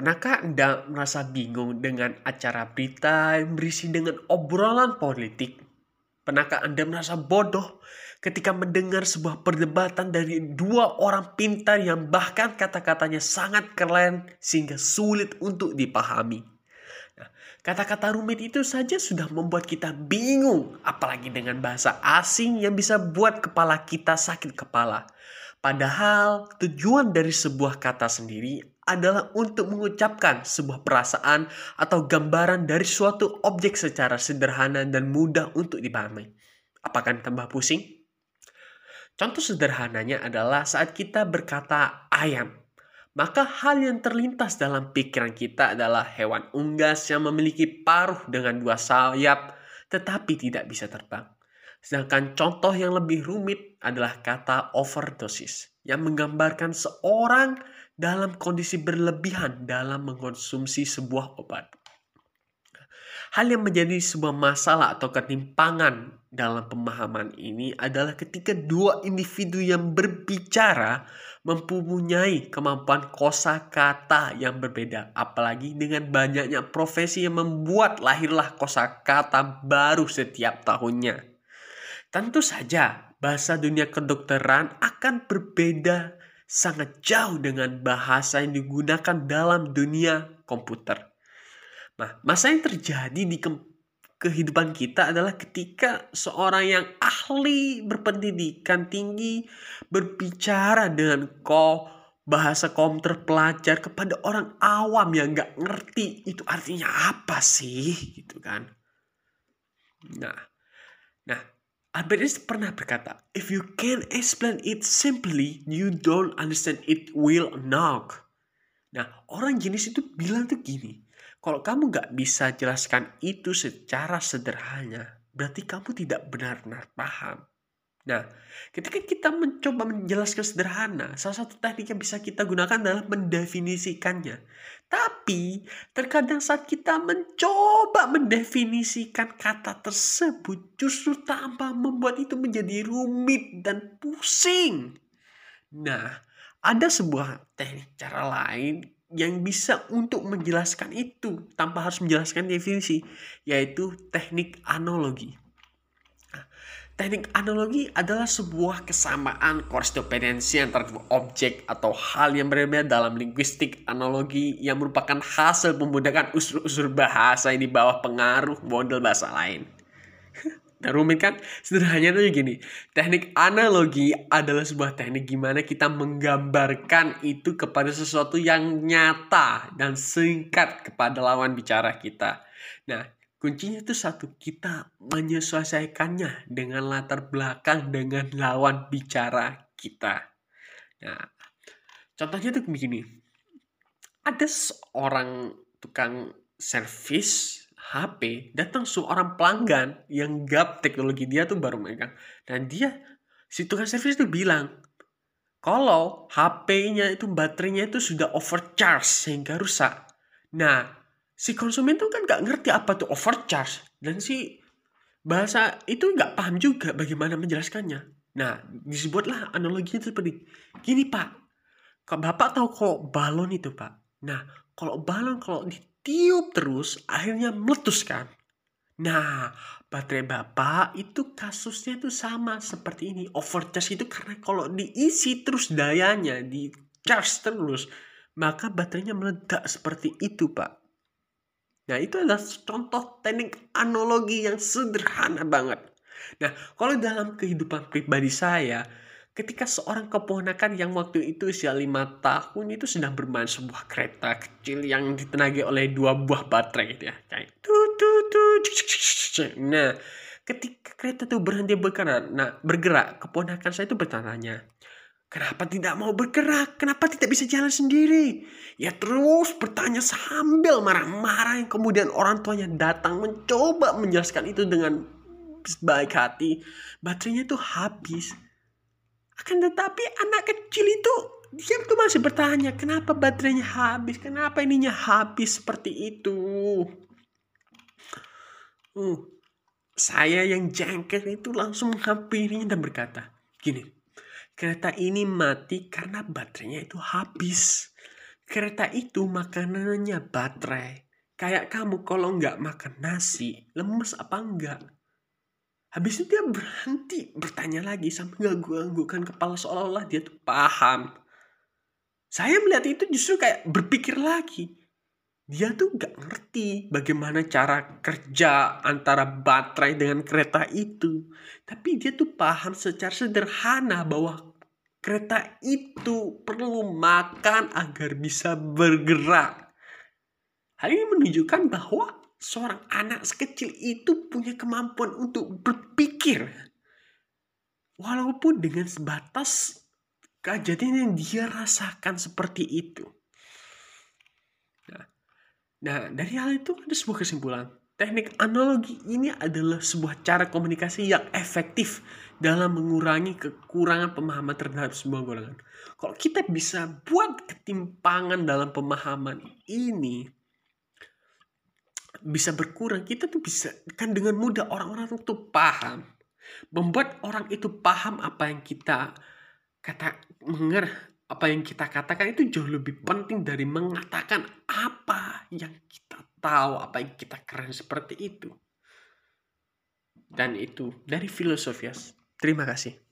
Pernahkah Anda merasa bingung dengan acara berita yang berisi dengan obrolan politik? Pernahkah Anda merasa bodoh ketika mendengar sebuah perdebatan dari dua orang pintar yang bahkan kata-katanya sangat keren sehingga sulit untuk dipahami? Nah, kata-kata rumit itu saja sudah membuat kita bingung, apalagi dengan bahasa asing yang bisa buat kepala kita sakit kepala. Padahal tujuan dari sebuah kata sendiri adalah untuk mengucapkan sebuah perasaan atau gambaran dari suatu objek secara sederhana dan mudah untuk dipahami. Apakah tambah pusing? Contoh sederhananya adalah saat kita berkata ayam. Maka hal yang terlintas dalam pikiran kita adalah hewan unggas yang memiliki paruh dengan dua sayap tetapi tidak bisa terbang. Sedangkan contoh yang lebih rumit adalah kata overdosis yang menggambarkan seorang dalam kondisi berlebihan dalam mengkonsumsi sebuah obat. Hal yang menjadi sebuah masalah atau ketimpangan dalam pemahaman ini adalah ketika dua individu yang berbicara mempunyai kemampuan kosa kata yang berbeda. Apalagi dengan banyaknya profesi yang membuat lahirlah kosa kata baru setiap tahunnya. Tentu saja, bahasa dunia kedokteran akan berbeda sangat jauh dengan bahasa yang digunakan dalam dunia komputer. Nah, masa yang terjadi di ke kehidupan kita adalah ketika seorang yang ahli berpendidikan tinggi berbicara dengan ko bahasa komputer pelajar kepada orang awam yang nggak ngerti itu artinya apa sih gitu kan. Nah, nah Albert Einstein pernah berkata, If you can explain it simply, you don't understand it will knock. Nah, orang jenis itu bilang tuh gini, kalau kamu gak bisa jelaskan itu secara sederhana, berarti kamu tidak benar-benar paham. Nah, ketika kita mencoba menjelaskan sederhana, salah satu teknik yang bisa kita gunakan adalah mendefinisikannya. Tapi, terkadang saat kita mencoba mendefinisikan kata tersebut, justru tanpa membuat itu menjadi rumit dan pusing. Nah, ada sebuah teknik cara lain yang bisa untuk menjelaskan itu tanpa harus menjelaskan definisi, yaitu teknik analogi. Teknik analogi adalah sebuah kesamaan korespondensi antara objek atau hal yang berbeda dalam linguistik analogi yang merupakan hasil pembudakan unsur-unsur bahasa yang di bawah pengaruh model bahasa lain. Nah rumit kan? Sederhananya tuh gini, teknik analogi adalah sebuah teknik gimana kita menggambarkan itu kepada sesuatu yang nyata dan singkat kepada lawan bicara kita. Nah, Kuncinya itu satu, kita menyesuaikannya dengan latar belakang dengan lawan bicara kita. Nah, contohnya tuh begini. Ada seorang tukang servis HP datang seorang pelanggan yang gap teknologi dia tuh baru megang. Dan dia si tukang servis tuh bilang, kalau HP-nya itu baterainya itu sudah overcharge sehingga rusak. Nah, si konsumen tuh kan nggak ngerti apa tuh overcharge dan si bahasa itu nggak paham juga bagaimana menjelaskannya. Nah, disebutlah analoginya seperti gini pak, bapak tahu kalau balon itu pak, nah kalau balon kalau ditiup terus akhirnya meletus kan. Nah, baterai bapak itu kasusnya itu sama seperti ini. Overcharge itu karena kalau diisi terus dayanya, di charge terus, maka baterainya meledak seperti itu pak. Nah, itu adalah contoh teknik analogi yang sederhana banget. Nah, kalau dalam kehidupan pribadi saya, ketika seorang keponakan yang waktu itu usia lima tahun itu sedang bermain sebuah kereta kecil yang ditenagai oleh dua buah baterai gitu ya. Kayak Nah, ketika kereta itu berhenti bergerak, nah bergerak, keponakan saya itu bertanya, Kenapa tidak mau bergerak? Kenapa tidak bisa jalan sendiri? Ya terus bertanya sambil marah-marah yang kemudian orang tuanya datang mencoba menjelaskan itu dengan baik hati. Baterainya itu habis. Akan tetapi anak kecil itu dia tuh masih bertanya kenapa baterainya habis? Kenapa ininya habis seperti itu? Uh, saya yang jengkel itu langsung menghampirinya dan berkata, gini, kereta ini mati karena baterainya itu habis. kereta itu makanannya baterai. Kayak kamu kalau nggak makan nasi, lemes apa enggak? Habis itu dia berhenti bertanya lagi sampai ganggu-ganggukan kepala seolah-olah dia tuh paham. Saya melihat itu justru kayak berpikir lagi. Dia tuh gak ngerti bagaimana cara kerja antara baterai dengan kereta itu. Tapi dia tuh paham secara sederhana bahwa kereta itu perlu makan agar bisa bergerak. Hal ini menunjukkan bahwa seorang anak sekecil itu punya kemampuan untuk berpikir. Walaupun dengan sebatas kejadian yang dia rasakan seperti itu. Nah, dari hal itu ada sebuah kesimpulan. Teknik analogi ini adalah sebuah cara komunikasi yang efektif dalam mengurangi kekurangan pemahaman terhadap sebuah golongan. Kalau kita bisa buat ketimpangan dalam pemahaman ini, bisa berkurang kita tuh bisa kan dengan mudah orang-orang itu paham membuat orang itu paham apa yang kita kata menger apa yang kita katakan itu jauh lebih penting dari mengatakan apa yang kita tahu apa yang kita keren seperti itu. Dan itu dari filosofias terima kasih